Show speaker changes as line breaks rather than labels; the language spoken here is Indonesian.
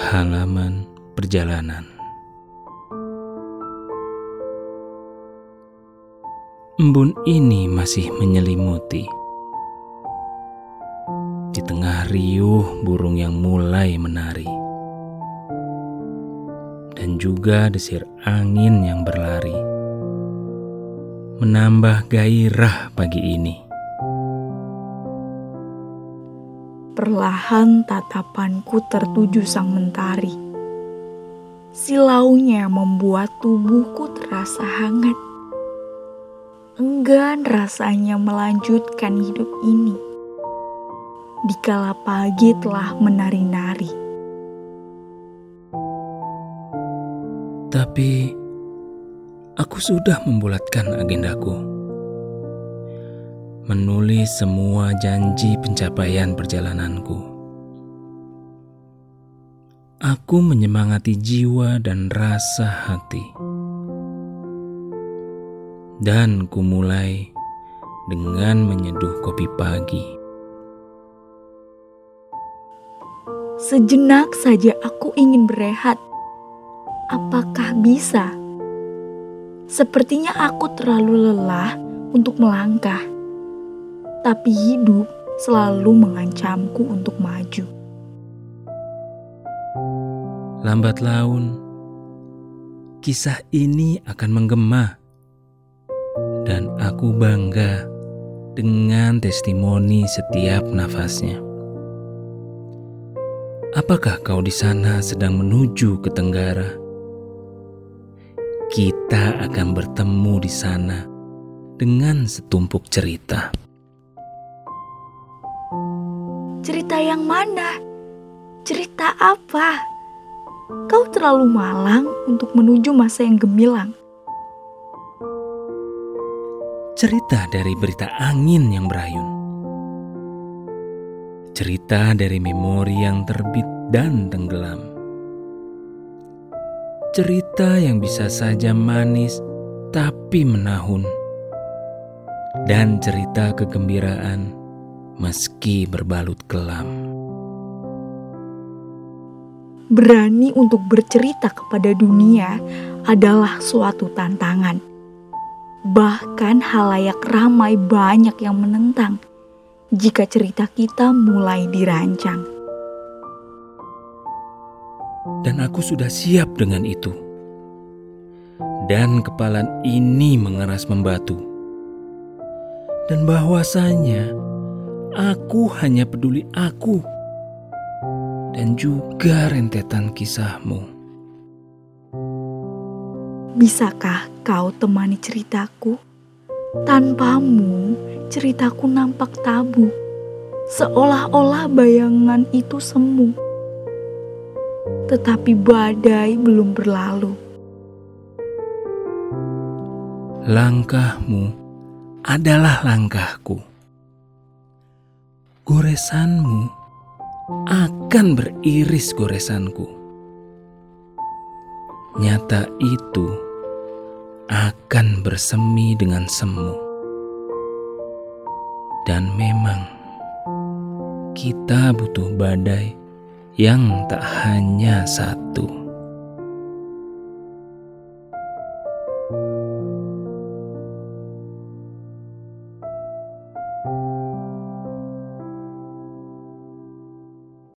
Halaman perjalanan. Embun ini masih menyelimuti. Di tengah riuh burung yang mulai menari. Dan juga desir angin yang berlari. Menambah gairah pagi ini
Perlahan tatapanku tertuju sang mentari. Silaunya membuat tubuhku terasa hangat enggan rasanya melanjutkan hidup ini. Dikala pagi telah menari-nari.
Tapi aku sudah membulatkan agendaku. Menulis semua janji pencapaian perjalananku. Aku menyemangati jiwa dan rasa hati dan kumulai dengan menyeduh kopi pagi.
Sejenak saja aku ingin berehat. Apakah bisa? Sepertinya aku terlalu lelah untuk melangkah, tapi hidup selalu mengancamku untuk maju.
Lambat laun, kisah ini akan menggema dan aku bangga dengan testimoni setiap nafasnya. Apakah kau di sana sedang menuju ke Tenggara? Kita akan bertemu di sana dengan setumpuk cerita.
Cerita yang mana? Cerita apa? Kau terlalu malang untuk menuju masa yang gemilang
cerita dari berita angin yang berayun. Cerita dari memori yang terbit dan tenggelam. Cerita yang bisa saja manis tapi menahun. Dan cerita kegembiraan meski berbalut kelam.
Berani untuk bercerita kepada dunia adalah suatu tantangan Bahkan halayak ramai banyak yang menentang jika cerita kita mulai dirancang.
Dan aku sudah siap dengan itu. Dan kepalan ini mengeras membatu. Dan bahwasanya aku hanya peduli aku dan juga rentetan kisahmu.
Bisakah kau temani ceritaku? Tanpamu, ceritaku nampak tabu, seolah-olah bayangan itu semu. Tetapi badai belum berlalu.
Langkahmu adalah langkahku. Goresanmu akan beriris goresanku nyata itu akan bersemi dengan semu. Dan memang kita butuh badai yang tak hanya satu.